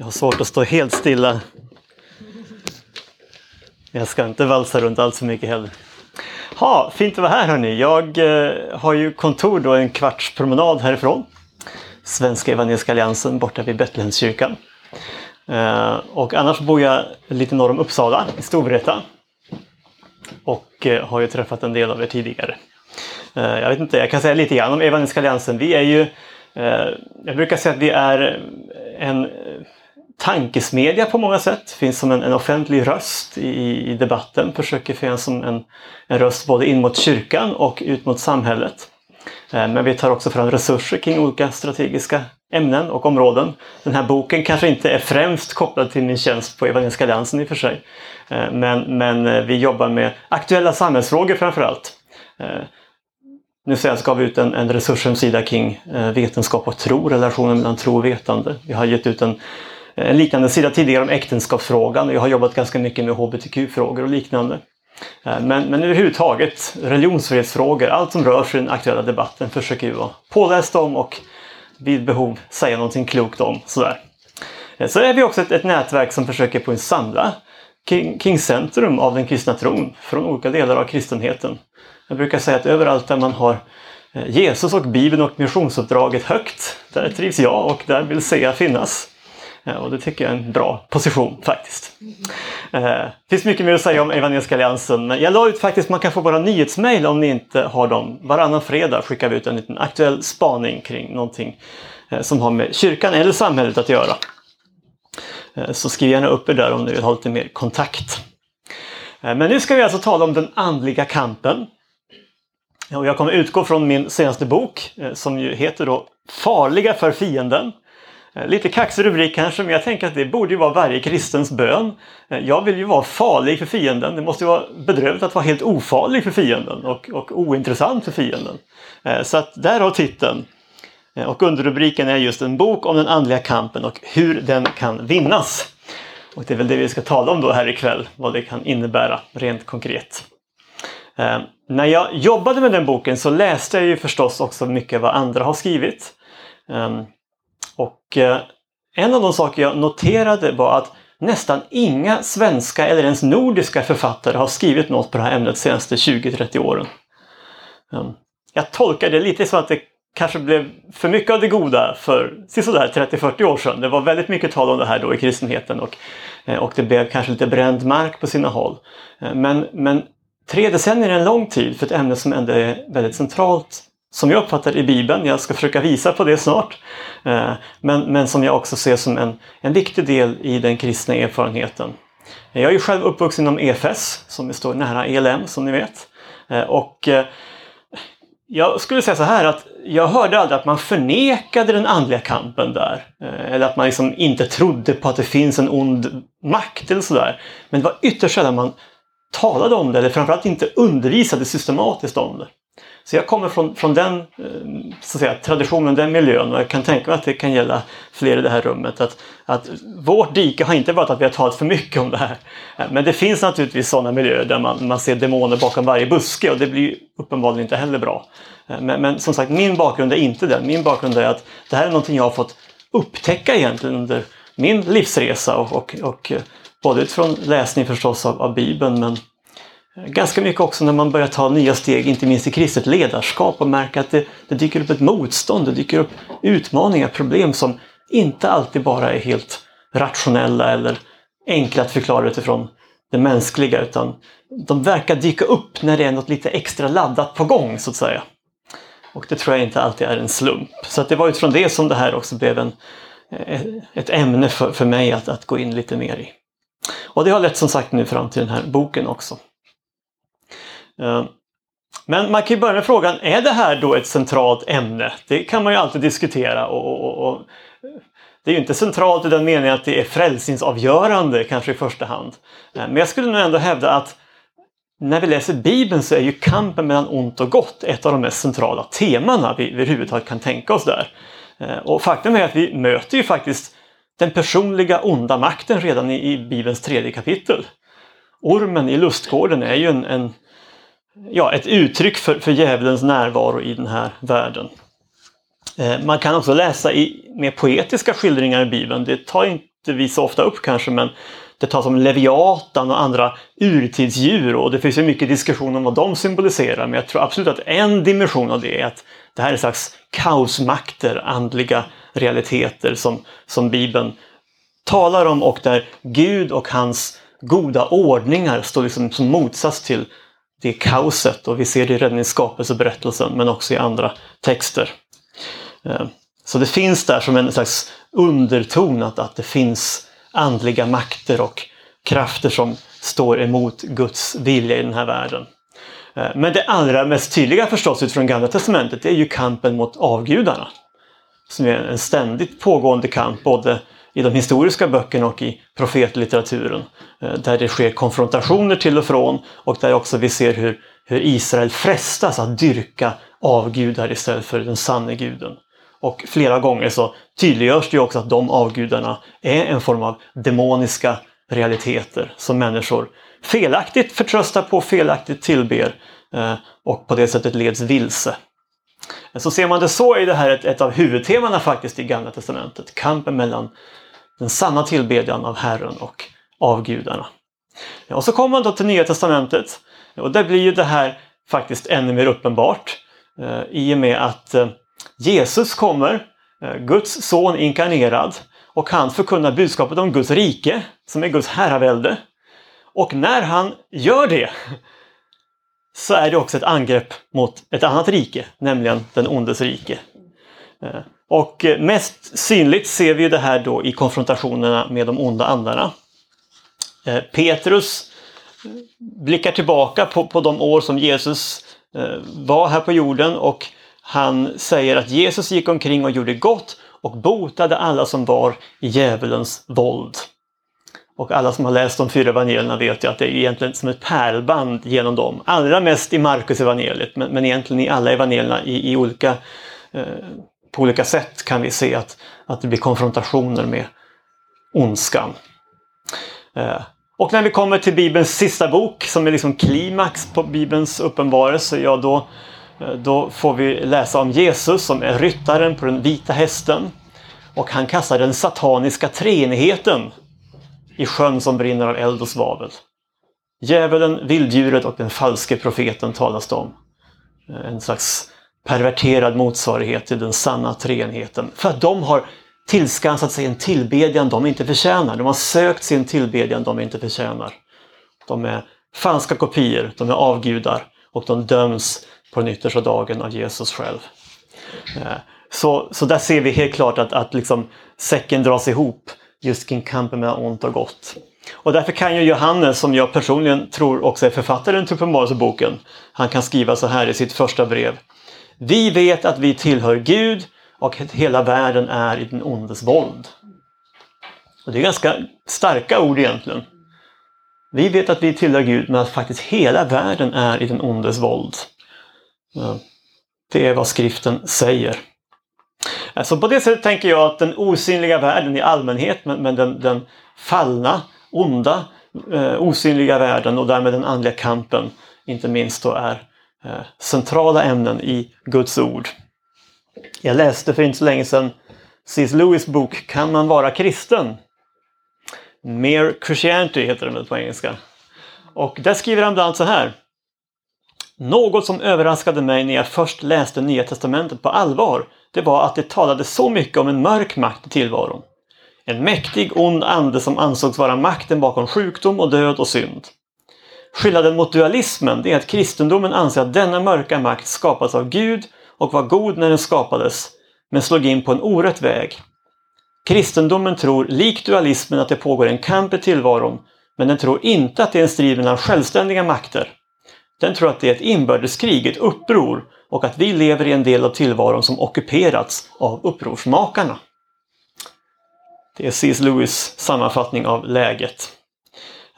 Jag har svårt att stå helt stilla. Jag ska inte valsa runt allt för mycket heller. Ha, fint att vara här hörni. Jag eh, har ju kontor då en kvarts promenad härifrån. Svenska Evangeliska Alliansen borta vid Betlehemskyrkan. Eh, och annars bor jag lite norr om Uppsala i Storvreta. Och eh, har ju träffat en del av er tidigare. Eh, jag vet inte, jag kan säga lite grann om Evangeliska Alliansen. Vi är ju, eh, jag brukar säga att vi är en eh, tankesmedja på många sätt. Finns som en, en offentlig röst i, i debatten. Försöker finnas som en, en röst både in mot kyrkan och ut mot samhället. Eh, men vi tar också fram resurser kring olika strategiska ämnen och områden. Den här boken kanske inte är främst kopplad till min tjänst på Evangeliska Alliansen i och för sig. Eh, men, men eh, vi jobbar med aktuella samhällsfrågor framför allt. Nu senast gav vi ut en, en resurshemsida kring vetenskap och tro, relationen mellan tro och vetande. Vi har gett ut en, en liknande sida tidigare om äktenskapsfrågan. Jag har jobbat ganska mycket med hbtq-frågor och liknande. Eh, men, men överhuvudtaget religionsfrihetsfrågor, allt som rör sig i den aktuella debatten försöker vi vara pålästa om och vid behov säga någonting klokt om. Sådär. Eh, så är vi också ett, ett nätverk som försöker på en samla kring, kring centrum av den kristna tron från olika delar av kristenheten. Jag brukar säga att överallt där man har Jesus och Bibeln och missionsuppdraget högt, där trivs jag och där vill SEA finnas. Eh, och det tycker jag är en bra position faktiskt. Det finns mycket mer att säga om Evangeliska Alliansen, men jag la ut faktiskt, man kan få våra nyhetsmejl om ni inte har dem. Varannan fredag skickar vi ut en liten aktuell spaning kring någonting eh, som har med kyrkan eller samhället att göra. Eh, Så skriv gärna upp er där om ni vill ha lite mer kontakt. Eh, Men nu ska vi alltså tala om den andliga kampen. Och jag kommer utgå från min senaste bok som ju heter då Farliga för fienden. Eh, lite kaxig rubrik kanske, men jag tänker att det borde ju vara varje kristens bön. Eh, jag vill ju vara farlig för fienden. Det måste ju vara bedrövligt att vara helt ofarlig för fienden och, och ointressant för fienden. Eh, så att där har titeln. Och underrubriken är just en bok om den andliga kampen och hur den kan vinnas. Och det är väl det vi ska tala om då här ikväll, vad det kan innebära rent konkret. När jag jobbade med den boken så läste jag ju förstås också mycket vad andra har skrivit. Ehm, och eh, en av de saker jag noterade var att nästan inga svenska eller ens nordiska författare har skrivit något på det här ämnet de senaste 20-30 åren. Ehm, jag tolkar det lite som att det kanske blev för mycket av det goda för sådär 30-40 år sedan. Det var väldigt mycket tal om det här då i kristenheten och, eh, och det blev kanske lite bränd mark på sina håll. Ehm, men, men tre decennier är en lång tid för ett ämne som ändå är väldigt centralt som jag uppfattar i Bibeln. Jag ska försöka visa på det snart. Eh, men, men som jag också ser som en, en viktig del i den kristna erfarenheten. Jag är ju själv uppvuxen inom EFS som står nära ELM som ni vet. Eh, och eh, jag skulle säga så här att jag hörde aldrig att man förnekade den andliga kampen där. Eller att man liksom inte trodde på att det finns en ond makt eller sådär. Men det var ytterst sällan man talade om det eller framförallt inte undervisade systematiskt om det. Så jag kommer från, från den eh, så att säga, traditionen, den miljön och jag kan tänka mig att det kan gälla fler i det här rummet. Att, att vårt dike har inte varit att vi har talat för mycket om det här. Men det finns naturligtvis sådana miljöer där man, man ser demoner bakom varje buske och det blir ju uppenbarligen inte heller bra. Eh, men, men som sagt, min bakgrund är inte den. Min bakgrund är att det här är någonting jag har fått upptäcka egentligen under min livsresa och, och, och eh, både utifrån läsning förstås av, av Bibeln men Ganska mycket också när man börjar ta nya steg, inte minst i kristet ledarskap och märker att det, det dyker upp ett motstånd, det dyker upp utmaningar, problem som inte alltid bara är helt rationella eller enkla att förklara utifrån det mänskliga utan de verkar dyka upp när det är något lite extra laddat på gång så att säga. Och det tror jag inte alltid är en slump. Så att det var utifrån det som det här också blev en, eh, ett ämne för, för mig att, att gå in lite mer i. Och det har lett som sagt nu fram till den här boken också. Eh, men man kan ju börja med frågan, är det här då ett centralt ämne? Det kan man ju alltid diskutera och, och, och det det är ju inte centralt i den meningen att det är frälsningsavgörande kanske i första hand. Eh, men jag skulle nog ändå hävda att när vi läser Bibeln så är ju kampen mellan ont och gott ett av de mest centrala temana vi överhuvudtaget kan tänka oss där. Eh, och faktum är att vi möter ju faktiskt den personliga onda makten redan i, i Bibelns tredje kapitel. Ormen i lustgården är ju en, en ja, ett uttryck för, för djävulens närvaro i den här världen. Eh, man kan också läsa i mer poetiska skildringar i Bibeln. Det tar inte vi så ofta upp kanske men det tas om Leviatan och andra urtidsdjur och det finns ju mycket diskussion om vad de symboliserar men jag tror absolut att en dimension av det är att det här är en slags kaosmakter, andliga realiteter som, som Bibeln talar om och där Gud och hans goda ordningar står liksom som motsats till det kaoset och vi ser det redan i skapelseberättelsen men också i andra texter. Eh, så det finns där som en slags underton att, att det finns andliga makter och krafter som står emot Guds vilja i den här världen. Eh, men det allra mest tydliga förstås utifrån Gamla Testamentet är ju kampen mot avgudarna. Som är en ständigt pågående kamp både i de historiska böckerna och i profetlitteraturen. Eh, där det sker konfrontationer till och från och där också vi ser hur, hur Israel frestas att dyrka avgudar istället för den sanne guden. Och flera gånger så tydliggörs det också att de avgudarna är en form av demoniska realiteter som människor felaktigt förtröstar på, felaktigt tillber eh, och på det sättet leds vilse. Så ser man det så är det här ett, ett av huvudtemana faktiskt i Gamla Testamentet. Kampen mellan den sanna tillbedjan av Herren och av gudarna. Och så kommer man då till Nya Testamentet och där blir ju det här faktiskt ännu mer uppenbart eh, i och med att eh, Jesus kommer, eh, Guds son inkarnerad och han förkunnar budskapet om Guds rike som är Guds herravälde. Och när han gör det så är det också ett angrepp mot ett annat rike, nämligen den ondes rike. Eh, och eh, mest synligt ser vi det här då i konfrontationerna med de onda andarna. Eh, Petrus blickar tillbaka på, på de år som Jesus eh, var här på jorden och han säger att Jesus gick omkring och gjorde gott och botade alla som var i djävulens våld. Och alla som har läst de fyra evangelierna vet ju att det är egentligen som ett pärlband genom dem. Allra mest i Markus evangeliet men, men egentligen i alla evangelierna i, i olika, eh, på olika sätt kan vi se att, att det blir konfrontationer med ondskan. Eh, och när vi kommer till Bibelns sista bok som är liksom klimax på Bibelns uppenbarelse, ja då eh, då får vi läsa om Jesus som är ryttaren på den vita hästen. Och han kastar den sataniska treenigheten i sjön som brinner av eld och svavel. Djävulen, vilddjuret och den falske profeten talas det om. Eh, en slags perverterad motsvarighet till den sanna treenheten. För att de har tillskansat sig en tillbedjan de inte förtjänar. De har sökt sin tillbedjan de inte förtjänar. De är falska kopior, de är avgudar och de döms på den yttersta dagen av Jesus själv. Eh, så, så där ser vi helt klart att, att liksom säcken dras ihop just kring kampen mellan ont och gott. Och därför kan ju Johannes, som jag personligen tror också är författaren till Uppenbarelseboken, han kan skriva så här i sitt första brev. Vi vet att vi tillhör Gud och att hela världen är i den ondes våld. Och det är ganska starka ord egentligen. Vi vet att vi tillhör Gud men att faktiskt hela världen är i den ondes våld. Det är vad skriften säger. Så på det sättet tänker jag att den osynliga världen i allmänhet, men, den, den fallna, onda, eh, osynliga världen och därmed den andliga kampen, inte minst då är Eh, centrala ämnen i Guds ord. Jag läste för inte så länge sedan C.S. Lewis bok Kan man vara kristen? Mere Christianity heter den väl på engelska. Och där skriver han bland annat så här. Något som överraskade mig när jag först läste Nya Testamentet på allvar, det var att det talade så mycket om en mörk makt i tillvaron. En mäktig ond ande som ansågs vara makten bakom sjukdom och död och synd. Skillnaden mot dualismen är att kristendomen anser att denna mörka makt skapats av Gud och var god när den skapades, men slog in på en orätt väg. Kristendomen tror, likt dualismen, att det pågår en kamp i tillvaron, men den tror inte att det är en strid mellan självständiga makter. Den tror att det är ett inbördeskrig, ett uppror och att vi lever i en del av tillvaron som ockuperats av upprorsmakarna. Det är C.S. Lewis sammanfattning av läget.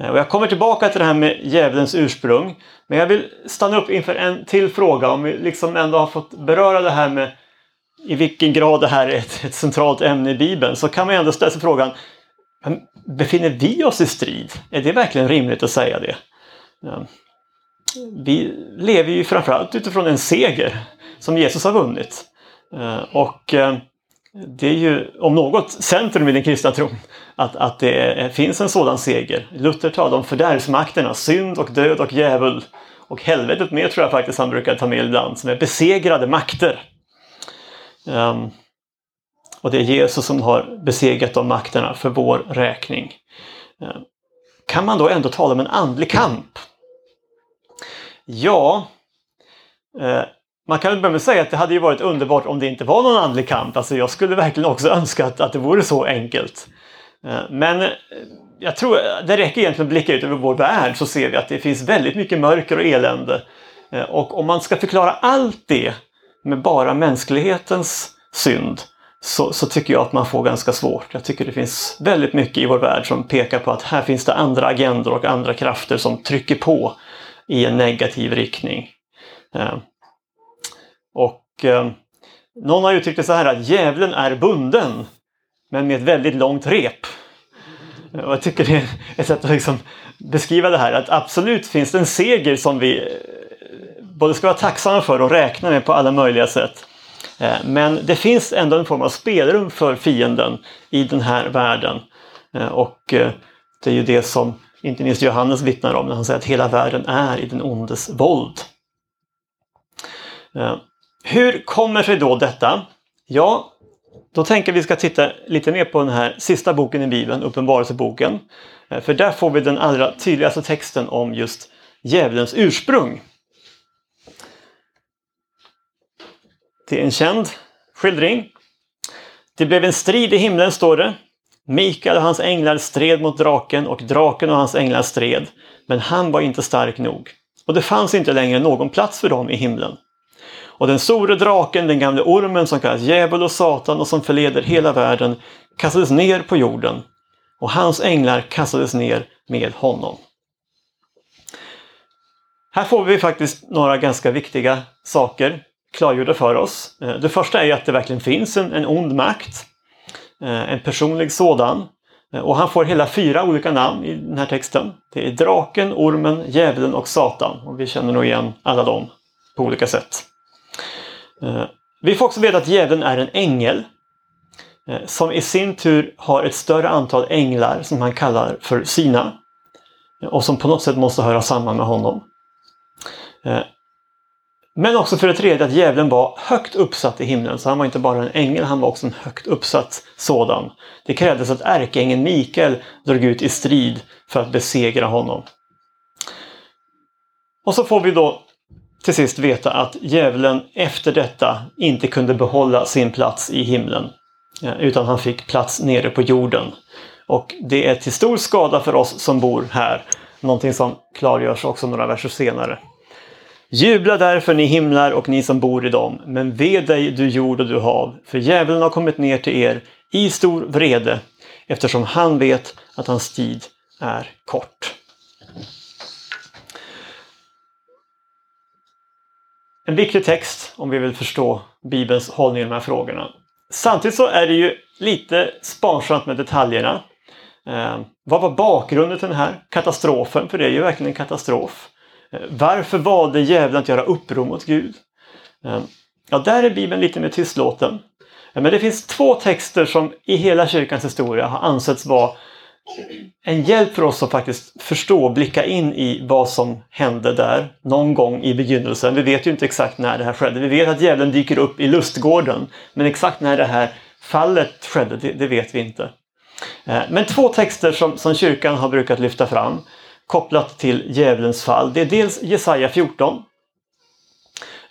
Eh, och jag kommer tillbaka till det här med djävulens ursprung. Men jag vill stanna upp inför en till fråga. Om vi liksom ändå har fått beröra det här med i vilken grad det här är ett, ett centralt ämne i Bibeln så kan man ändå ställa sig frågan Befinner vi oss i strid? Är det verkligen rimligt att säga det? Vi lever ju framförallt utifrån en seger som Jesus har vunnit. Eh, och eh, det är ju om något centrum i den kristna tron att, att det finns en sådan seger. Luther talade om fördärvsmakterna, synd och död och djävul. Och helvetet med tror jag faktiskt han brukar ta med ibland, som är besegrade makter. Um, och det är Jesus som har besegrat de makterna för vår räkning. Um, kan man då ändå tala om en andlig kamp? Ja, eh, man kan väl börja med att säga att det hade ju varit underbart om det inte var någon andlig kamp. Alltså jag skulle verkligen också önska att, att det vore så enkelt. Eh, men eh, jag tror det räcker egentligen att blicka ut över vår värld så ser vi att det finns väldigt mycket mörker och elände. Eh, och om man ska förklara allt det med bara mänsklighetens synd så, så, tycker jag att man får ganska svårt. Jag tycker det finns väldigt mycket i vår värld som pekar på att här finns det andra agendor och andra krafter som trycker på i en negativ riktning. Och eh, någon har uttryckt det så här att djävulen är bunden men med ett väldigt långt rep. Och jag tycker det är ett sätt att liksom beskriva det här att absolut finns det en seger som vi eh, både ska vara tacksamma för och räkna med på alla möjliga sätt. Eh, men det finns ändå en form av spelrum för fienden i den här världen. Eh, och det är ju det som inte minst Johannes vittnar om när han säger att hela världen är i den ondes våld. Hur kommer sig då detta? Ja, då tänker vi ska titta lite mer på den här sista boken i Bibeln, Uppenbarelseboken. Eh, för där får vi den allra tydligaste texten om just djävulens ursprung. Det är en känd skildring. Det blev en strid i himlen, står det. Mikael och hans änglar stred mot draken och draken och hans änglar stred. Men han var inte stark nog. Och det fanns inte längre någon plats för dem i himlen. Och den store draken, den gamle ormen som kallas djävul och satan och som förleder hela världen, kastades ner på jorden. Och hans änglar kastades ner med honom. Här får vi faktiskt några ganska viktiga saker klargjorda för oss. Eh, det första är att det verkligen finns en, en ond makt. Eh, en personlig sådan. Eh, och han får hela fyra olika namn i den här texten. Det är draken, ormen, djävulen och satan. Och vi känner nog igen alla dem på olika sätt. Eh, vi får också veta att djävulen är en ängel. Eh, som i sin tur har ett större antal änglar som han kallar för sina. Eh, och som på något sätt måste höra samman med honom. Men också för det tredje att djävulen var högt uppsatt i himlen. Så han var inte bara en ängel, han var också en högt uppsatt sådan. Det krävdes att ärkeängeln Mikael drog ut i strid för att besegra honom. Och så får vi då till sist veta att djävulen efter detta inte kunde behålla sin plats i himlen. Eh, utan han fick plats nere på jorden. Och det är till stor skada för oss som bor här. Någonting som klargörs också några verser senare. Jubla därför ni himlar och ni som bor i dem, men ve dig du jord och du hav, för djävulen har kommit ner till er i stor vrede, eftersom han vet att hans tid är kort. En viktig text om vi vill förstå Bibelns hållning i de här frågorna. Samtidigt så är det ju lite sparsamt med detaljerna. Eh, vad var bakgrunden till den här katastrofen? För det är ju verkligen en katastrof. Eh, varför valde djävulen att göra uppror mot Gud? Eh, ja, där är Bibeln lite mer tystlåten. Eh, men det finns två texter som i hela kyrkans historia har ansetts vara en hjälp för oss att faktiskt förstå och blicka in i vad som hände där någon gång i begynnelsen. Vi vet ju inte exakt när det här skedde. Vi vet att djävulen dyker upp i lustgården. Men exakt när det här fallet skedde, det, det vet vi inte. Eh, men två texter som, som kyrkan har brukat lyfta fram kopplat till djävulens fall. Det är dels Jesaja 14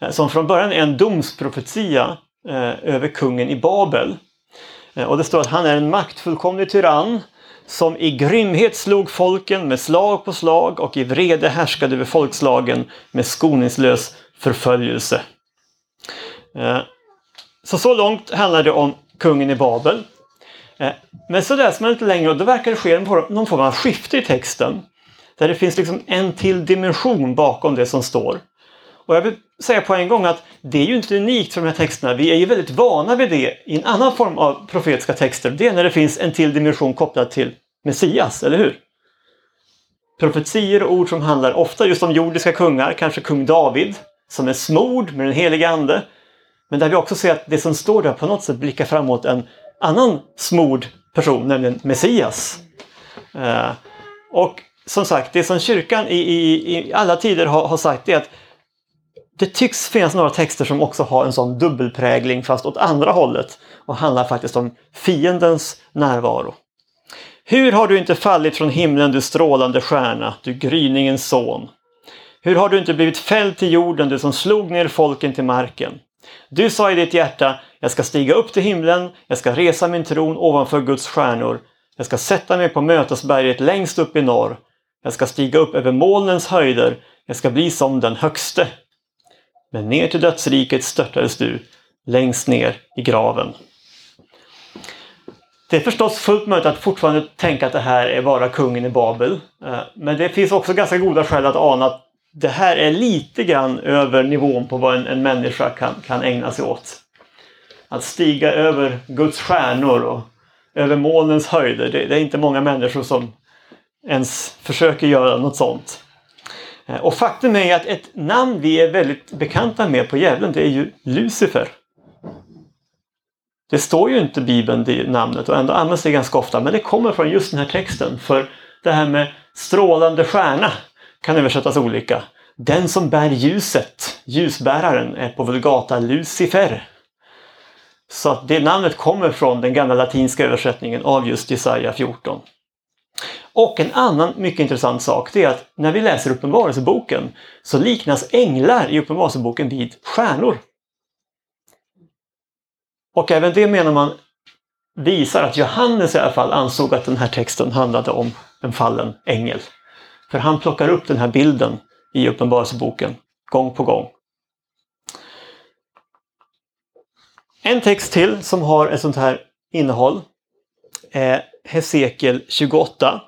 eh, som från början är en domsprofetia eh, över kungen i Babel. Eh, och det står att han är en maktfullkomlig tyrann som i grymhet slog folken med slag på slag och i vrede härskade över folkslagen med skoningslös förföljelse. Eh, så så långt handlar det om kungen i Babel. Eh, men så läser man lite längre och då verkar det ske någon form av skifte i texten. Där det finns liksom en till dimension bakom det som står. Och jag vill säga på en gång att det är ju inte unikt för de här texterna. Vi är ju väldigt vana vid det i en annan form av profetiska texter. Det är när det finns en till dimension kopplad till Messias, eller hur? Profetier och ord som handlar ofta just om jordiska kungar, kanske kung David, som är smord med den heliga Ande. Men där vi också ser att det som står där på något sätt blickar framåt en annan smord person, nämligen Messias. Eh, och som sagt, det som kyrkan i, i, i alla tider har, har sagt är att det tycks finnas några texter som också har en sån dubbelprägling fast åt andra hållet och handlar faktiskt om fiendens närvaro. Hur har du inte fallit från himlen du strålande stjärna, du gryningens son? Hur har du inte blivit fälld till jorden, du som slog ner folken till marken? Du sa i ditt hjärta, jag ska stiga upp till himlen, jag ska resa min tron ovanför Guds stjärnor. Jag ska sätta mig på mötesberget längst upp i norr. Jag ska stiga upp över molnens höjder, jag ska bli som den högste. Men ner till dödsriket störtades du, längst ner i graven. Det är förstås fullt möjligt att fortfarande tänka att det här är bara kungen i Babel. Eh, men det finns också ganska goda skäl att ana att det här är lite grann över nivån på vad en, en människa kan, kan ägna sig åt. Att stiga över Guds stjärnor och över molnens höjder. Det, det är inte många människor som ens försöker göra något sånt. Eh, och faktum är att ett namn vi är väldigt bekanta med på djävulen det är ju Lucifer. Det står ju inte i Bibeln det namnet och ändå används det ganska ofta men det kommer från just den här texten. För det här med strålande stjärna kan översättas olika. Den som bär ljuset, ljusbäraren, är på vulgata Lucifer. Så att det namnet kommer från den gamla latinska översättningen av just Jesaja 14. Och en annan mycket intressant sak det är att när vi läser Uppenbarelseboken så liknas änglar i Uppenbarelseboken vid stjärnor. Och även det menar man visar att Johannes i alla fall ansåg att den här texten handlade om en fallen ängel. För han plockar upp den här bilden i Uppenbarelseboken gång på gång. En text till som har ett sånt här innehåll är Hesekiel 28.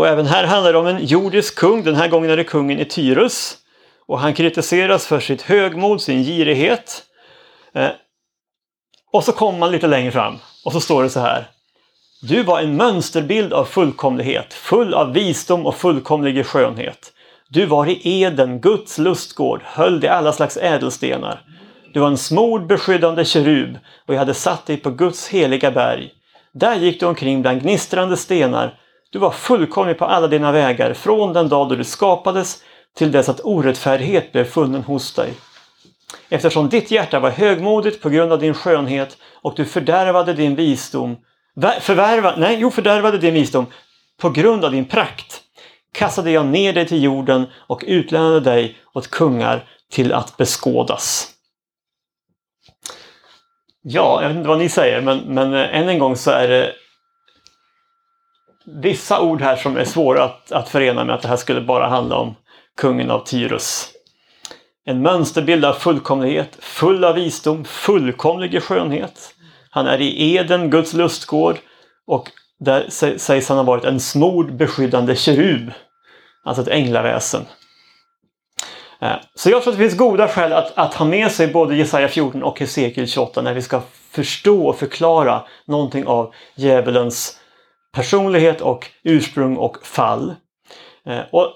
Och även här handlar det om en jordisk kung. Den här gången är det kungen i Tyrus. Och han kritiseras för sitt högmod, sin girighet. Eh, och så kommer man lite längre fram och så står det så här. Du var en mönsterbild av fullkomlighet, full av visdom och fullkomlig skönhet. Du var i Eden, Guds lustgård, höll dig alla slags ädelstenar. Du var en smord beskyddande kerub och jag hade satt dig på Guds heliga berg. Där gick du omkring bland gnistrande stenar. Du var fullkomlig på alla dina vägar från den dag då du skapades till dess att orättfärdighet blev funnen hos dig. Eftersom ditt hjärta var högmodigt på grund av din skönhet och du fördärvade din visdom förvärva, nej, jo, fördärvade din visdom på grund av din prakt kastade jag ner dig till jorden och utlämnade dig åt kungar till att beskådas. Ja, jag vet inte vad ni säger, men, men eh, än en gång så är det vissa ord här som är svåra att, att förena med att det här skulle bara handla om kungen av Tyrus. En mönsterbild av fullkomlighet, full av visdom, fullkomlig i skönhet. Han är i Eden, Guds lustgård, och där sägs han ha varit en smord beskyddande kerub. Alltså ett änglaväsen. Eh, så jag tror att det finns goda skäl att, att ha med sig både Jesaja 14 och Hesekiel 28 när vi ska förstå och förklara någonting av djävulens personlighet och ursprung och fall. Eh, och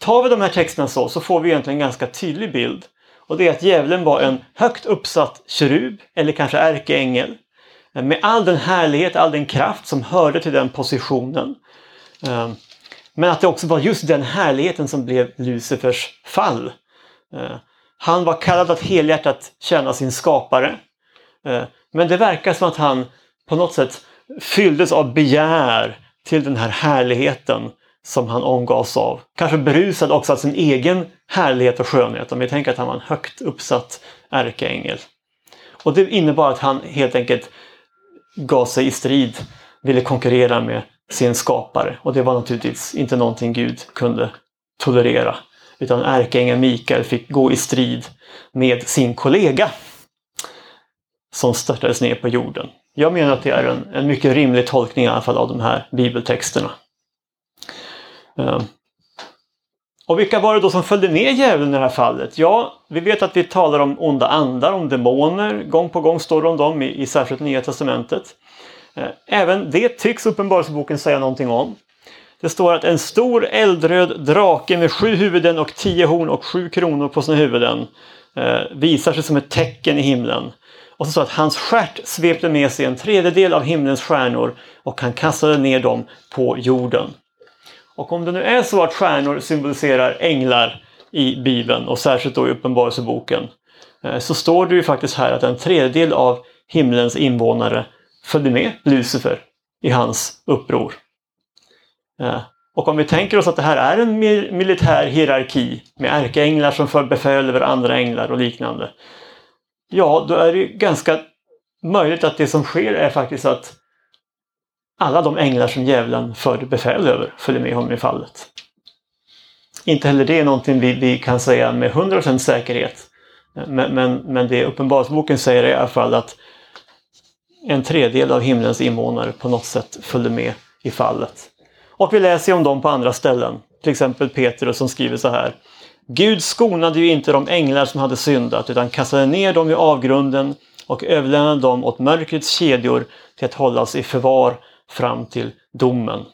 tar vi de här texterna så, så får vi egentligen en ganska tydlig bild. Och det är att djävulen var en högt uppsatt kerub, eller kanske ärkeängel. Eh, med all den härlighet, all den kraft som hörde till den positionen. Eh, men att det också var just den härligheten som blev Lucifers fall. Han var kallad att helhjärtat tjäna sin skapare. Men det verkar som att han på något sätt fylldes av begär till den här härligheten som han omgavs av. Kanske berusad också av sin egen härlighet och skönhet. Om vi tänker att han var en högt uppsatt ärkeängel. Och det innebar att han helt enkelt gav sig i strid, ville konkurrera med sin skapare. Och det var naturligtvis inte någonting Gud kunde tolerera. Utan ärkeängeln Mikael fick gå i strid med sin kollega som störtades ner på jorden. Jag menar att det är en, en mycket rimlig tolkning i alla fall av de här bibeltexterna. Ehm. Och vilka var det då som följde med djävulen i det här fallet? Ja, vi vet att vi talar om onda andar, om demoner. Gång på gång står det om dem i, i särskilt Nya Testamentet. Ehm. Även det tycks Uppenbarelseboken säga någonting om. Det står att en stor eldröd drake med sju huvuden och tio horn och sju kronor på sina huvuden eh, visar sig som ett tecken i himlen. Och så står att hans stjärt svepte med sig en tredjedel av himlens stjärnor och han kastade ner dem på jorden. Och om det nu är så att stjärnor symboliserar änglar i Bibeln och särskilt då i Uppenbarelseboken eh, så står det ju faktiskt här att en tredjedel av himlens invånare följde med Lucifer i hans uppror. Eh, och om vi tänker oss att det här är en militär hierarki med ärkeänglar som för befäl över andra änglar och liknande. Ja, då är det ganska möjligt att det som sker är faktiskt att alla de änglar som djävulen förde befäl över följer med honom i fallet. Inte heller det är någonting vi, vi kan säga med 100% säkerhet. Men, men, men det Uppenbarelseboken säger är i alla fall att en tredjedel av himlens invånare på något sätt följde med i fallet. Och vi läser om dem på andra ställen. Till exempel Petrus som skriver så här. Gud skonade ju inte de änglar som hade syndat utan kastade ner dem i avgrunden och överlämnade dem åt mörkrets kedjor till att hållas i förvar fram till domen.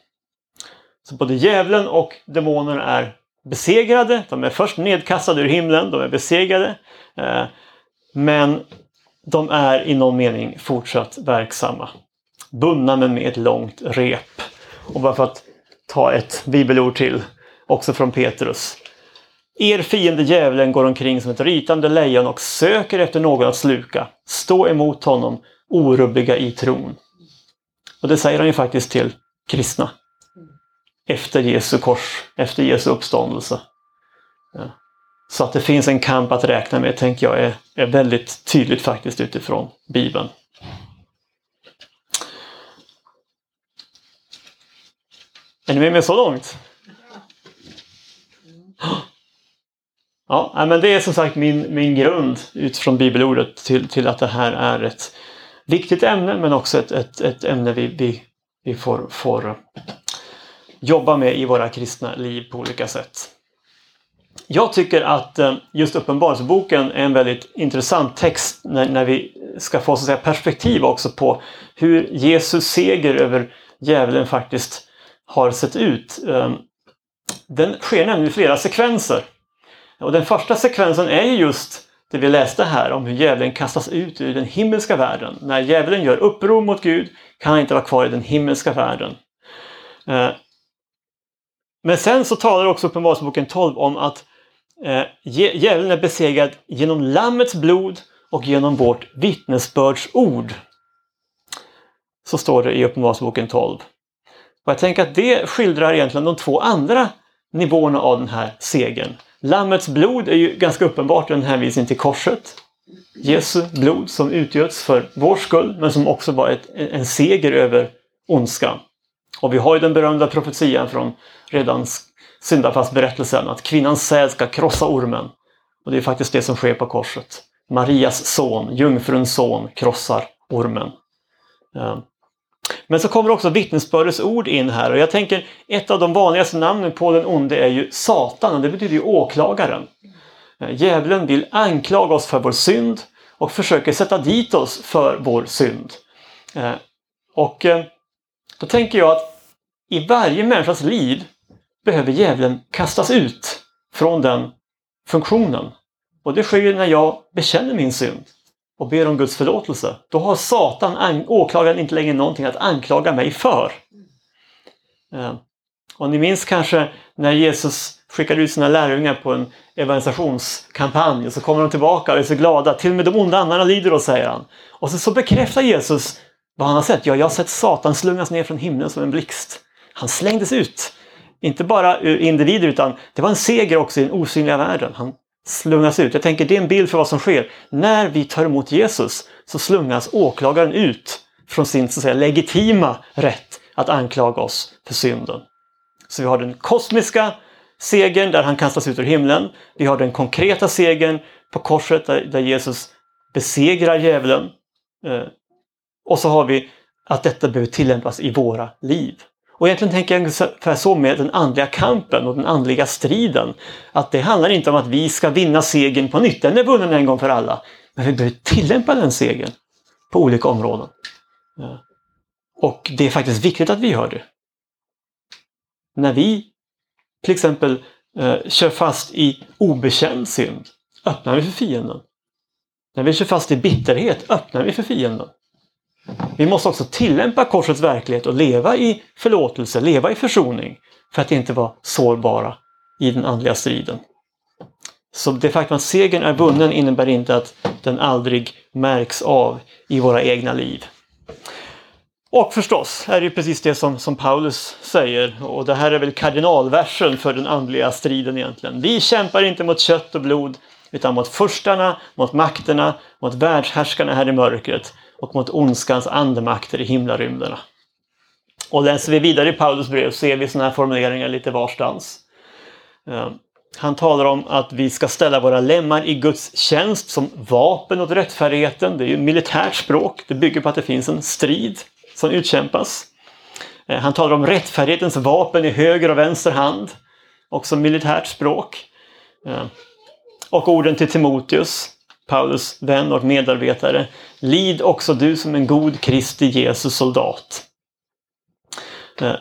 Så både djävulen och demonerna är besegrade. De är först nedkastade ur himlen, de är besegrade. Eh, men de är i någon mening fortsatt verksamma. Bundna men med ett långt rep. Och bara för att ta ett bibelord till, också från Petrus. Er fiende djävulen går omkring som ett rytande lejon och söker efter någon att sluka. Stå emot honom, orubbiga i tron. Och det säger han ju faktiskt till kristna. Efter Jesu kors, efter Jesu uppståndelse. Ja. Så att det finns en kamp att räkna med, tänker jag, är, är väldigt tydligt faktiskt utifrån Bibeln. Är ni med mig så långt? Ja, men det är som sagt min, min grund utifrån bibelordet till, till att det här är ett viktigt ämne men också ett, ett, ett ämne vi, vi, vi får, får jobba med i våra kristna liv på olika sätt. Jag tycker att eh, just Uppenbarelseboken är en väldigt intressant text när, när vi ska få så att säga, perspektiv också på hur Jesus seger över djävulen faktiskt har sett ut. Eh, den sker nämligen i flera sekvenser. Och den första sekvensen är ju just det vi läste här om hur djävulen kastas ut ur den himmelska världen. När djävulen gör uppror mot Gud kan han inte vara kvar i den himmelska världen. Eh, men sen så talar också Uppenbarelseboken 12 om att eh, djävulen är besegrad genom Lammets blod och genom vårt vittnesbördsord. Så står det i Uppenbarelseboken 12. Och jag tänker att det skildrar egentligen de två andra nivåerna av den här segern. Lammets blod är ju ganska uppenbart en hänvisning till korset. Jesu blod som utgöts för vår skull men som också var ett, en seger över ondskan. Och vi har ju den berömda profetian från redan syndafallsberättelsen att kvinnans säd ska krossa ormen. Och det är faktiskt det som sker på korset. Marias son, jungfruns son, krossar ormen. Ehm, men så kommer också vittnesbördets ord in här och jag tänker ett av de vanligaste namnen på den onde är ju Satan och det betyder ju åklagaren. Eh, djävulen vill anklaga oss för vår synd och försöker sätta dit oss för vår synd. Eh, och eh, då tänker jag att i varje människas liv behöver djävulen kastas ut från den funktionen. Och det sker när jag bekänner min synd och ber om Guds förlåtelse, då har Satan, åklagaren, inte längre någonting att anklaga mig för. Eh, och ni minns kanske när Jesus skickade ut sina lärjungar på en evangelisationskampanj och så kommer de tillbaka och är så glada. Till och med de onda andarna lyder oss, säger han. Och så, så bekräftar Jesus vad han har sett. Ja, jag har sett Satan slungas ner från himlen som en blixt. Han slängdes ut. Inte bara ur individer utan det var en seger också i den osynliga världen. Han slungas ut. Jag tänker det är en bild för vad som sker. När vi tar emot Jesus så slungas åklagaren ut från sin så att säga, legitima rätt att anklaga oss för synden. Så vi har den kosmiska segern där han kastas ut ur himlen. Vi har den konkreta segern på korset där, där Jesus besegrar djävulen. Eh, Och så har vi att detta behöver tillämpas i våra liv. Och egentligen tänker jag ungefär så med den andliga kampen och den andliga striden. Att det handlar inte om att vi ska vinna segern på nytt, den är vunnen en gång för alla. Men vi behöver tillämpa den segern på olika områden. Och det är faktiskt viktigt att vi gör det. När vi till exempel eh, kör fast i obekänd synd öppnar vi för fienden. När vi kör fast i bitterhet öppnar vi för fienden. Vi måste också tillämpa korsets verklighet och leva i förlåtelse, leva i försoning för att inte vara sårbara i den andliga striden. Så det faktum att segern är vunnen innebär inte att den aldrig märks av i våra egna liv. Och förstås är det precis det som, som Paulus säger och det här är väl kardinalversen för den andliga striden egentligen. Vi kämpar inte mot kött och blod utan mot förstarna, mot makterna, mot världshärskarna här i mörkret och mot ondskans andemakter i himlarymderna. Och läser vi vidare i Paulus brev ser vi sådana här formuleringar lite varstans. Eh, han talar om att vi ska ställa våra lemmar i Guds tjänst som vapen åt rättfärdigheten. Det är ju militärt språk. Det bygger på att det finns en strid som utkämpas. Eh, han talar om rättfärdighetens vapen i höger och vänster hand. Också militärt språk. Eh, och orden till Timoteus, Paulus vän och medarbetare. Lid också du som en god Kristi Jesus soldat. Eh,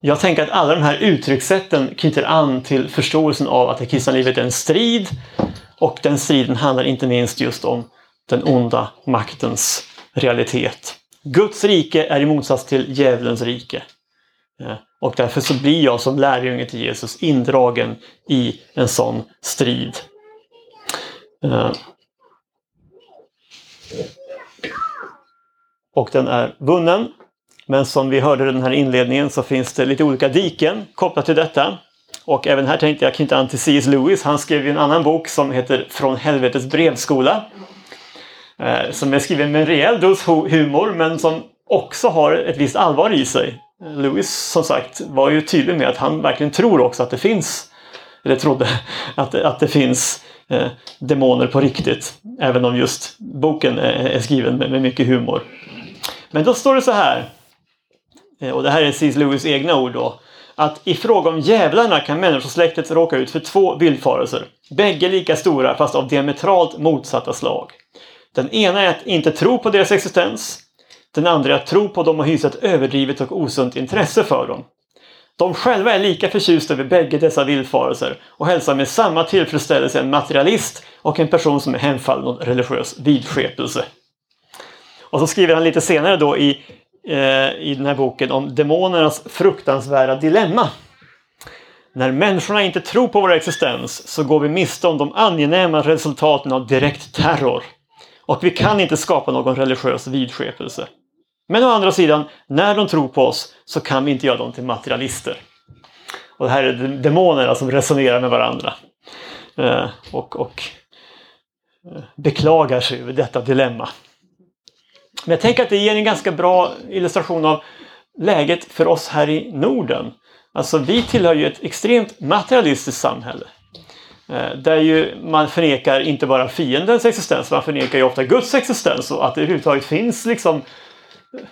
jag tänker att alla de här uttryckssätten knyter an till förståelsen av att det kristna livet är en strid och den striden handlar inte minst just om den onda maktens realitet. Guds rike är i motsats till djävulens rike. Eh, och därför så blir jag som lärjunge till Jesus indragen i en sån strid. Eh, och den är vunnen. Men som vi hörde i den här inledningen så finns det lite olika diken kopplat till detta. Och även här tänkte jag knyta an till C.S. Lewis. Han skrev en annan bok som heter Från helvetets brevskola. Eh, som är skriven med en rejäl dos humor men som också har ett visst allvar i sig. Eh, Lewis som sagt var ju tydlig med att han verkligen tror också att det finns, eller trodde att, att det finns eh, demoner på riktigt. Även om just boken är, är skriven med, med, mycket humor. Men då står det så här, eh, och det här är C.S. Lewis egna ord då. Att i fråga om djävlarna kan människosläktet råka ut för två villfarelser. Bägge lika stora fast av diametralt motsatta slag. Den ena är att inte tro på deras existens. Den andra är att tro på dem och hysa ett överdrivet och osunt intresse för dem. De själva är lika förtjusta över bägge dessa villfarelser och hälsar med samma tillfredsställelse en materialist och en person som är hemfallen åt religiös vidskepelse. Och så skriver han lite senare då i, eh, i den här boken om demonernas fruktansvärda dilemma. När människorna inte tror på vår existens så går vi miste om de angenäma resultaten av direkt terror. Och vi kan inte skapa någon religiös vidskepelse. Men å andra sidan, när de tror på oss så kan vi inte göra dem till materialister. Och det här är demonerna som resonerar med varandra. Eh, och, och eh, beklagar sig över detta dilemma. Men jag tänker att det ger en ganska bra illustration av läget för oss här i Norden. Alltså vi tillhör ju ett extremt materialistiskt samhälle. Eh, där ju man förnekar inte bara fiendens existens, man förnekar ju ofta Guds existens och att det överhuvudtaget finns liksom eh,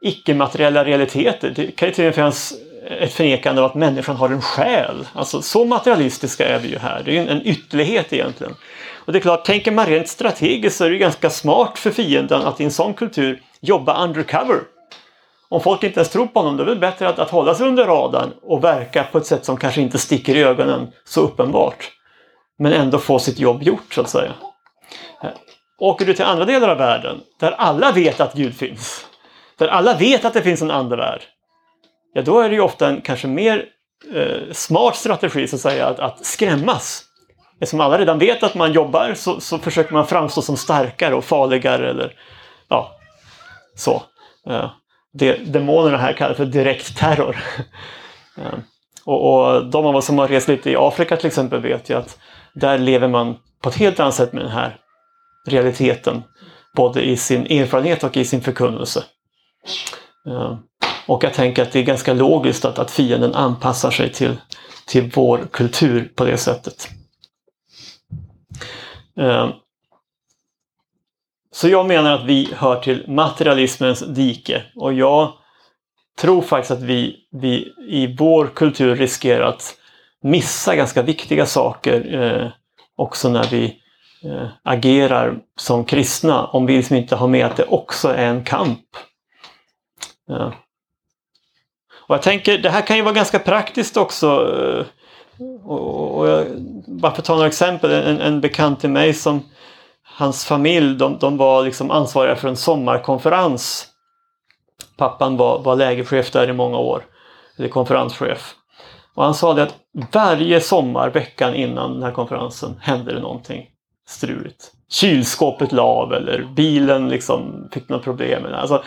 icke-materiella realiteter. Det kan ju till och med finnas eh, ett förnekande av att människan har en själ. Alltså så materialistiska är vi ju här. Det är ju en ytterlighet egentligen. Och det är klart, tänker man rent strategiskt så är det ganska smart för fienden att i en sån kultur jobba undercover. Om folk inte ens tror på honom, då är det bättre att, att hålla sig under radarn och verka på ett sätt som kanske inte sticker i ögonen så uppenbart. Men ändå få sitt jobb gjort så att säga. Åker du till andra delar av världen, där alla vet att Gud finns, där alla vet att det finns en andevärld, ja då är det ju ofta en kanske mer eh, smart strategi så att säga att, att skrämmas. Eftersom alla redan vet att man jobbar så, så försöker man framstå som starkare och farligare eller ja, så. Eh, det demonerna här kallar för direkt terror. Eh, och, och de av oss som har rest lite i Afrika till exempel vet ju att där lever man på ett helt annat sätt med den här realiteten. Både i sin erfarenhet och i sin förkunnelse. Eh, och jag tänker att det är ganska logiskt att, att fienden anpassar sig till, till vår kultur på det sättet. Eh, så jag menar att vi hör till materialismens dike och jag tror faktiskt att vi, vi i vår kultur riskerar att missa ganska viktiga saker eh, också när vi eh, agerar som kristna om vi liksom inte har med att det också är en kamp. Eh. Och jag tänker, det här kan ju vara ganska praktiskt också. Eh, och, och jag, bara för att ta några exempel, en, en bekant till mig som hans familj, de, de var liksom ansvariga för en sommarkonferens. Pappan var, var lägerchef där i många år, eller konferenschef. Och han sa det att varje sommar, veckan innan den här konferensen, hände det någonting struligt. Kylskåpet la av eller bilen liksom fick något problem. Alltså,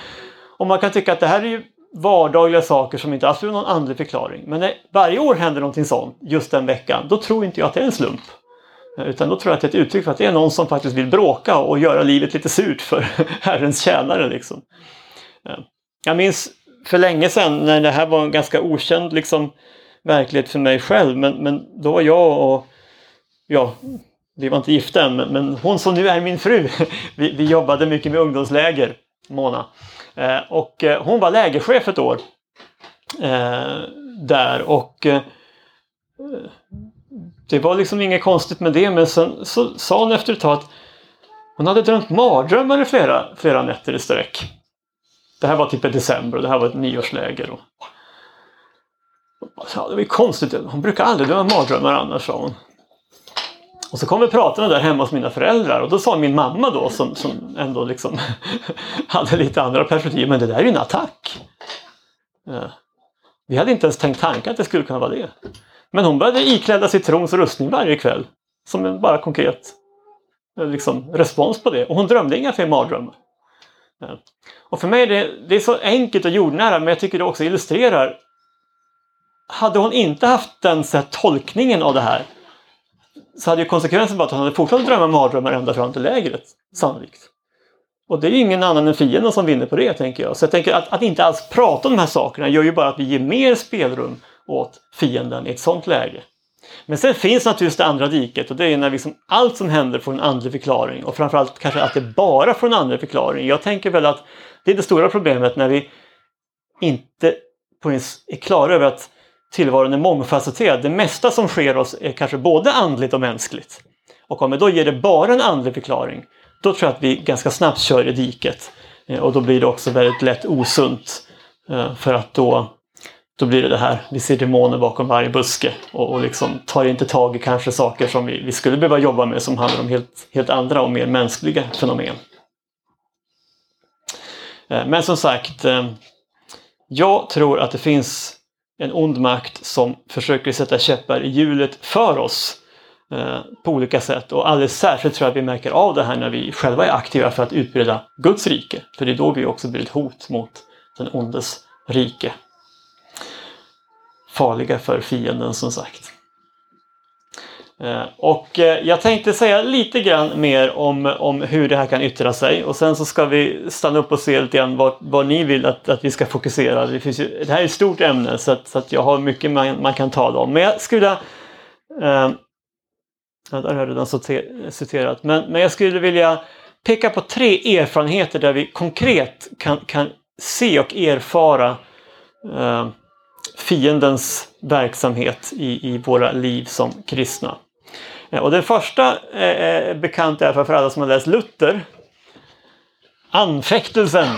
och man kan tycka att det här är ju vardagliga saker som inte alls har någon andlig förklaring. Men när varje år händer någonting sånt just den veckan, då tror inte jag att det är en slump. Utan då tror jag att det är ett uttryck för att det är någon som faktiskt vill bråka och göra livet lite surt för Herrens tjänare. Liksom. Jag minns för länge sedan när det här var en ganska okänd liksom, verklighet för mig själv. Men, men då var jag och, ja, vi var inte gifta än, men, men hon som nu är min fru, vi, vi jobbade mycket med ungdomsläger, Mona. Eh, och eh, hon var lägerchef ett år eh, där och det var liksom inget konstigt med det men sen så sa hon efter ett tag att hon hade drömt mardrömmar i flera, flera nätter i sträck. Det här var typ i december och det här var ett nyårsläger. Och, Ja, det var ju konstigt. Hon brukar aldrig drömma mardrömmar annars, sa hon. Och så kom vi pratarna där hemma hos mina föräldrar och då sa min mamma då som, som ändå liksom hade lite andra perspektiv, men det där är ju en attack. Ja. Vi hade inte ens tänkt tanken att det skulle kunna vara det. Men hon började ikläda sig trons rustning varje kväll. Som en bara konkret eh, liksom, respons på det. Och hon drömde inga fler mardrömmar. Ja. Och för mig är det, det är så enkelt och jordnära men jag tycker det också illustrerar hade hon inte haft den så här, tolkningen av det här så hade ju konsekvensen varit att han hade fortsatt drömma mardrömmar ända fram till lägret. Sannolikt. Och det är ju ingen annan än fienden som vinner på det tänker jag. Så jag tänker att, att inte alls prata om de här sakerna gör ju bara att vi ger mer spelrum åt fienden i ett sånt läge. Men sen finns naturligtvis det andra diket och det är när liksom allt som händer får en andlig förklaring och framförallt kanske att det bara får en andlig förklaring. Jag tänker väl att det är det stora problemet när vi inte är klara över att tillvaron är mångfacetterad. Det mesta som sker oss är kanske både andligt och mänskligt. Och om vi då ger det bara en andlig förklaring, då tror jag att vi ganska snabbt kör i diket. Eh, och då blir det också väldigt lätt osunt. Eh, för att då, då blir det det här, vi ser demoner bakom varje buske och, och liksom tar inte tag i kanske saker som vi, vi skulle behöva jobba med som handlar om helt, helt andra och mer mänskliga fenomen. Eh, men som sagt, jag tror att det finns en ond makt som försöker sätta käppar i hjulet för oss eh, på olika sätt. Och alldeles särskilt tror jag att vi märker av det här när vi själva är aktiva för att utbreda Guds rike. För det är då vi också blir ett hot mot den ondes rike. Farliga för fienden som sagt. Eh, och eh, jag tänkte säga lite grann mer om, om hur det här kan yttra sig och sen så ska vi stanna upp och se lite grann vad, vad ni vill att, att vi ska fokusera. Det, finns ju, det här är ett stort ämne så att, så att jag har mycket man, man kan tala om. Men jag skulle eh, Ja, där har jag redan citerat. Men, men jag skulle vilja peka på tre erfarenheter där vi konkret kan, kan se och erfara eh, fiendens verksamhet i, i våra liv som kristna. Eh, och den första är bekant är för alla som har läst Luther. Anfäktelsen.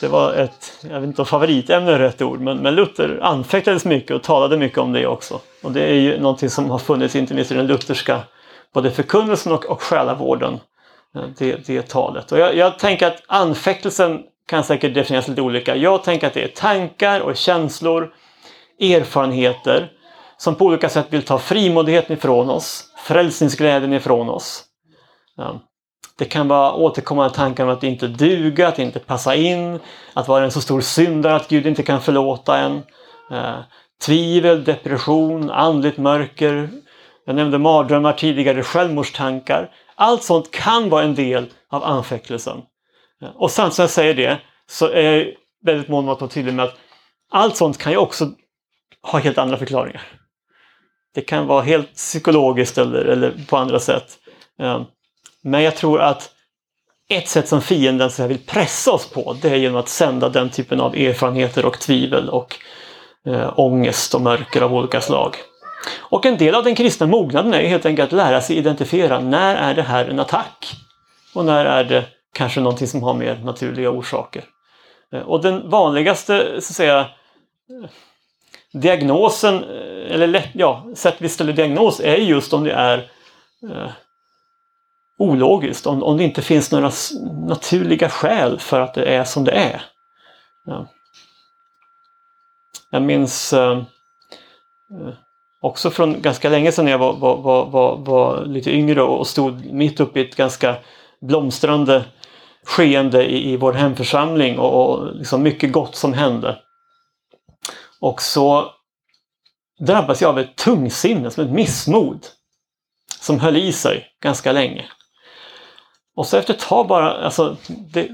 Det var ett, jag vet inte om favoritämne är rätt ord, men, men Luther anfäktades mycket och talade mycket om det också. Och det är ju någonting som har funnits inte minst i den lutherska både förkunnelsen och, och själavården. Det, det talet. Och jag, jag tänker att anfäktelsen kan säkert definieras lite olika. Jag tänker att det är tankar och känslor, erfarenheter som på olika sätt vill ta frimodigheten ifrån oss, frälsningsglädjen ifrån oss. Ja. Det kan vara återkommande tankar om att inte duga, att inte passa in, att vara en så stor syndare att Gud inte kan förlåta en. Eh, tvivel, depression, andligt mörker. Jag nämnde mardrömmar tidigare, självmordstankar. Allt sånt kan vara en del av anfäktelsen. Och samtidigt som jag säger det så är jag väldigt mån om att vara tydlig med att allt sånt kan ju också ha helt andra förklaringar. Det kan vara helt psykologiskt eller, eller på andra sätt. Ehm, men jag tror att ett sätt som fienden så vill pressa oss på det är genom att sända den typen av erfarenheter och tvivel och eh, ångest och mörker av olika slag. Och en del av den kristna mognaden är helt enkelt att lära sig identifiera när är det här en attack och när är det kanske någonting som har mer naturliga orsaker. Eh, och den vanligaste så att säga, diagnosen, eh, eller ja, sätt vi ställer diagnos är just om det är eh, ologiskt, om, om det inte finns några naturliga skäl för att det är som det är. Ja. Jag minns eh, eh också från ganska länge sedan när jag var, var, var, var, lite yngre och stod mitt uppe i ett ganska blomstrande skeende i, i vår hemförsamling och, och liksom mycket gott som hände. Och så drabbas jag av ett tungsinne, som ett missmod. Som höll i sig ganska länge. Och så efter ett tag bara, alltså, det,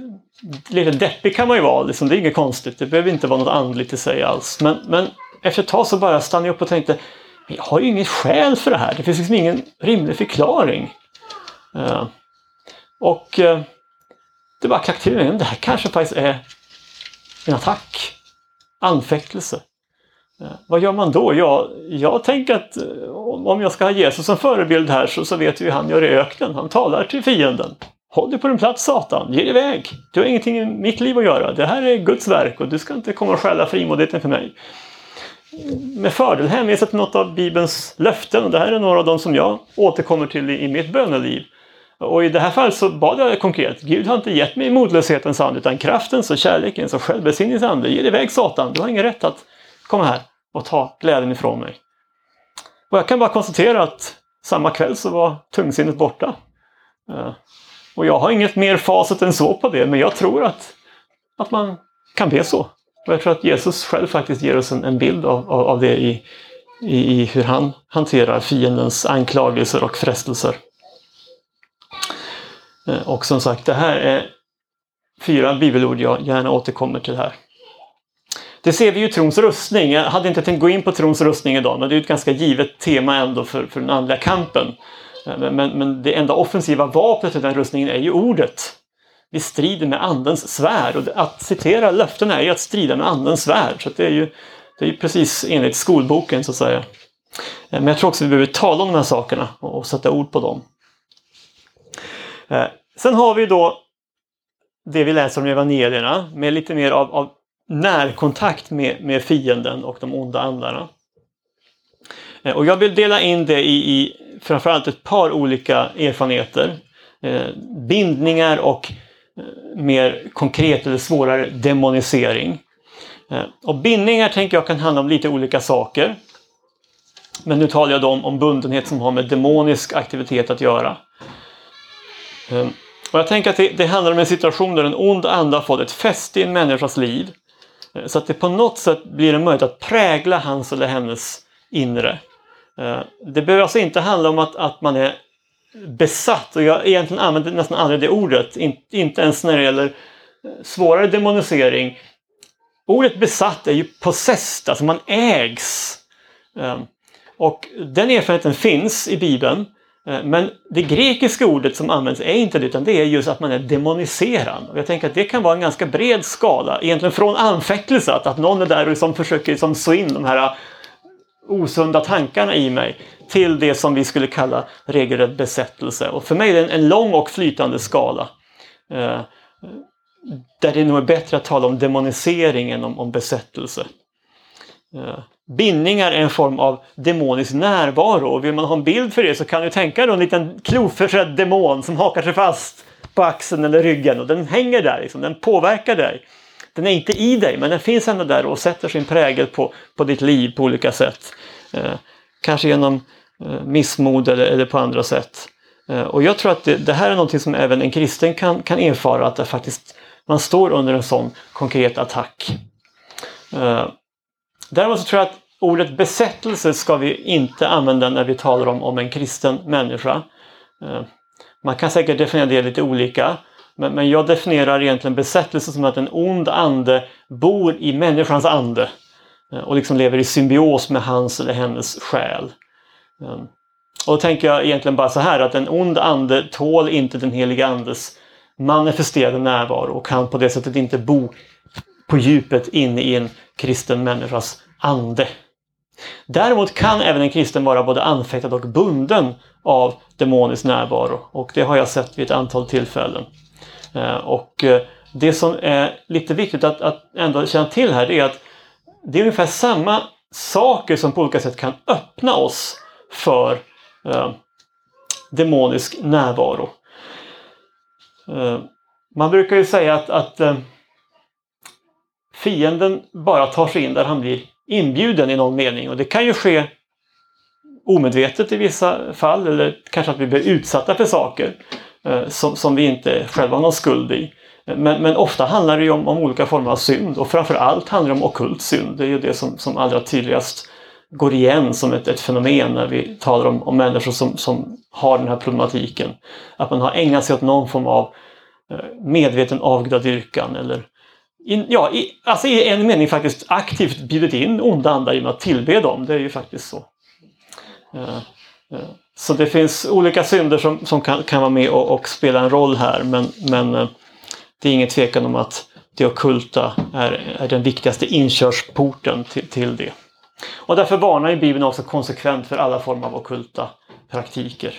lite deppig kan man ju vara, liksom, det är inget konstigt. Det behöver inte vara något andligt i sig alls. Men, men efter ett tag så bara stannade jag upp och tänkte, jag har ju inget skäl för det här. Det finns liksom ingen rimlig förklaring. Uh, och uh, det bara klackade till mig, det här kanske faktiskt är en attack. Anfäktelse. Eh, vad gör man då? Ja, jag tänker att eh, om jag ska ha Jesus som förebild här så, så vet vi hur han gör i öknen. Han talar till fienden. Håll dig på din plats Satan, ge dig iväg. Du har ingenting i mitt liv att göra. Det här är Guds verk och du ska inte komma och stjäla frimodigheten för mig med fördel hänvisar till något av Bibelns löften. Och det här är några av dem som jag återkommer till i, i mitt böneliv. Och i det här fallet så bad jag konkret. Gud har inte gett mig modlöshetens ande utan kraftens och kärlekens och självbesinningens ande. Ge dig iväg Satan. Du har ingen rätt att komma här och ta glädjen ifrån mig. Och jag kan bara konstatera att samma kväll så var tungsinnet borta. Eh, och jag har inget mer facit än så på det, men jag tror att, att man kan be så. Och jag tror att Jesus själv faktiskt ger oss en, en bild av, av, av det i, i, i, hur han hanterar fiendens anklagelser och frestelser. Eh, och som sagt, det här är fyra bibelord jag gärna återkommer till här. Det ser vi ju i trons rustning. Jag hade inte tänkt gå in på trons rustning idag, men det är ett ganska givet tema ändå för, för den andliga kampen. Men, men, men det enda offensiva vapnet i den rustningen är ju ordet. Vi strider med andens svärd. Och att citera löften är ju att strida med andens svärd. Så det är ju det är ju precis enligt skolboken så att säga. Eh, men jag tror också att vi behöver tala om de här sakerna och sätta ord på dem. Eh, sen har vi då det vi läser om evangelierna med lite mer av, av närkontakt med, med fienden och de onda andarna. Eh, och jag vill dela in det i, i framförallt ett par olika erfarenheter. Eh, bindningar och eh, mer konkret eller svårare demonisering. Eh, och bindningar tänker jag kan handla om lite olika saker. Men nu talar jag då om, om bundenhet som har med demonisk aktivitet att göra. Eh, och jag tänker att det, det handlar om en situation där en ond ande har fått ett fäste i en människas liv. Eh, så att det på något sätt blir en möjlighet att prägla hans eller hennes inre. Eh, det behöver alltså inte handla om att, att man är besatt och jag egentligen använder nästan aldrig det ordet. In, inte ens när det gäller eh, svårare demonisering. Ordet besatt är ju possessed, alltså man ägs. Och den erfarenheten finns i Bibeln. Eh, men det grekiska ordet som används är inte det utan det är just att man är demoniserad. Och jag tänker att det kan vara en ganska bred skala. Egentligen från anfäktelse, att, att någon är där och liksom försöker liksom så in de här eh, osunda tankarna i mig till det som vi skulle kalla regelrätt besättelse. Och för mig är det en, en lång och flytande skala. Eh, där det nog är bättre att tala om demonisering än om, om besättelse. Eh, bindningar är en form av demonisk närvaro och vill man ha en bild för det så kan du tänka dig en liten kloförsedd demon som hakar sig fast på axeln eller ryggen och den hänger där, liksom. den påverkar dig. Den är inte i dig men den finns ändå där och sätter sin prägel på, på ditt liv på olika sätt. Eh, kanske genom Eh, missmod eller, eller på andra sätt. Eh, och jag tror att det, det, här är någonting som även en kristen kan, kan erfara, att det faktiskt man står under en sån konkret attack. Eh, Däremot så tror jag att ordet besättelse ska vi inte använda när vi talar om, om en kristen människa. Eh, man kan säkert definiera det lite olika. Men, men jag definierar egentligen besättelse som att en ond ande bor i människans ande eh, och liksom lever i symbios med hans eller hennes själ. Eh, och då tänker jag egentligen bara så här att en ond ande tål inte den heliga andes manifesterade närvaro och kan på det sättet inte bo på djupet inne i en kristen människas ande. Däremot kan även en kristen vara både anfäktad och bunden av demonisk närvaro och det har jag sett vid ett antal tillfällen. Eh, och eh, det som är lite viktigt att, att ändå känna till här är att det är ungefär samma saker som på olika sätt kan öppna oss för eh, demonisk närvaro. Eh, man brukar ju säga att, att eh, fienden bara tar sig in där han blir inbjuden i någon mening och det kan ju ske omedvetet i vissa fall eller kanske att vi blir utsatta för saker eh, som, som vi inte själva har någon skuld i. Men, men ofta handlar det ju om, om, olika former av synd och framför allt handlar det om okult synd. Det är ju det som, som allra tydligast går igen som ett, ett fenomen när vi talar om, om människor som, som har den här problematiken. Att man har ägnat sig åt någon form av eh, medveten avgudadyrkan eller in, ja, i, alltså i en mening faktiskt aktivt bjudit in onda andar genom att tillbe dem. Det är ju faktiskt så. Uh, uh, så det finns olika synder som, som kan, kan vara med och, och spela en roll här men, men uh, det är ingen tvekan om att det okulta är, är den viktigaste inkörsporten till, till det. Och därför varnar ju Bibeln också konsekvent för alla former av okulta praktiker.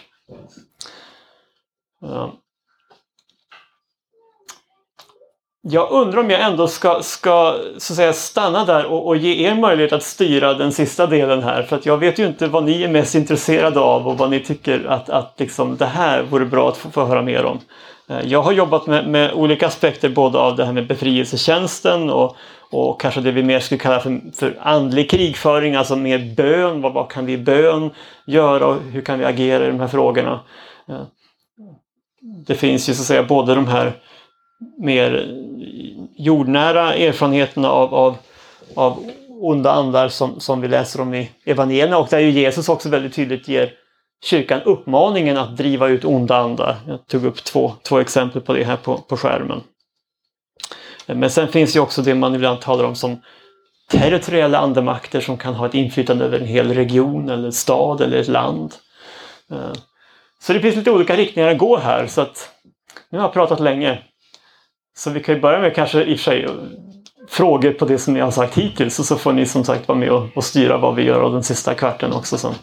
Jag undrar om jag ändå ska, ska så att säga, stanna där och, och, ge er möjlighet att styra den sista delen här. För att jag vet ju inte vad ni är mest intresserade av och vad ni tycker att, att liksom, det här vore bra att få, få höra mer om. Eh, jag har jobbat med, med, olika aspekter både av det här med befrielsetjänsten och, och kanske det vi mer skulle kalla för, för andlig krigföring, alltså mer bön. Vad, vad kan vi i bön göra och hur kan vi agera i de här frågorna? Eh, det finns ju så att säga både de här mer jordnära erfarenheterna av, av, av onda andar som, som vi läser om i evangelierna och där ju Jesus också väldigt tydligt ger kyrkan uppmaningen att driva ut onda andar. Jag tog upp två, två exempel på det här på, på skärmen. Men sen finns ju också det man ibland talar om som territoriella andemakter som kan ha ett inflytande över en hel region eller stad eller ett land. Eh, så det finns lite olika riktningar att gå här så att nu har jag pratat länge. Så vi kan ju börja med kanske i och för sig frågor på det som jag har sagt hittills och så får ni som sagt vara med och, och styra vad vi gör av den sista kvarten också sen.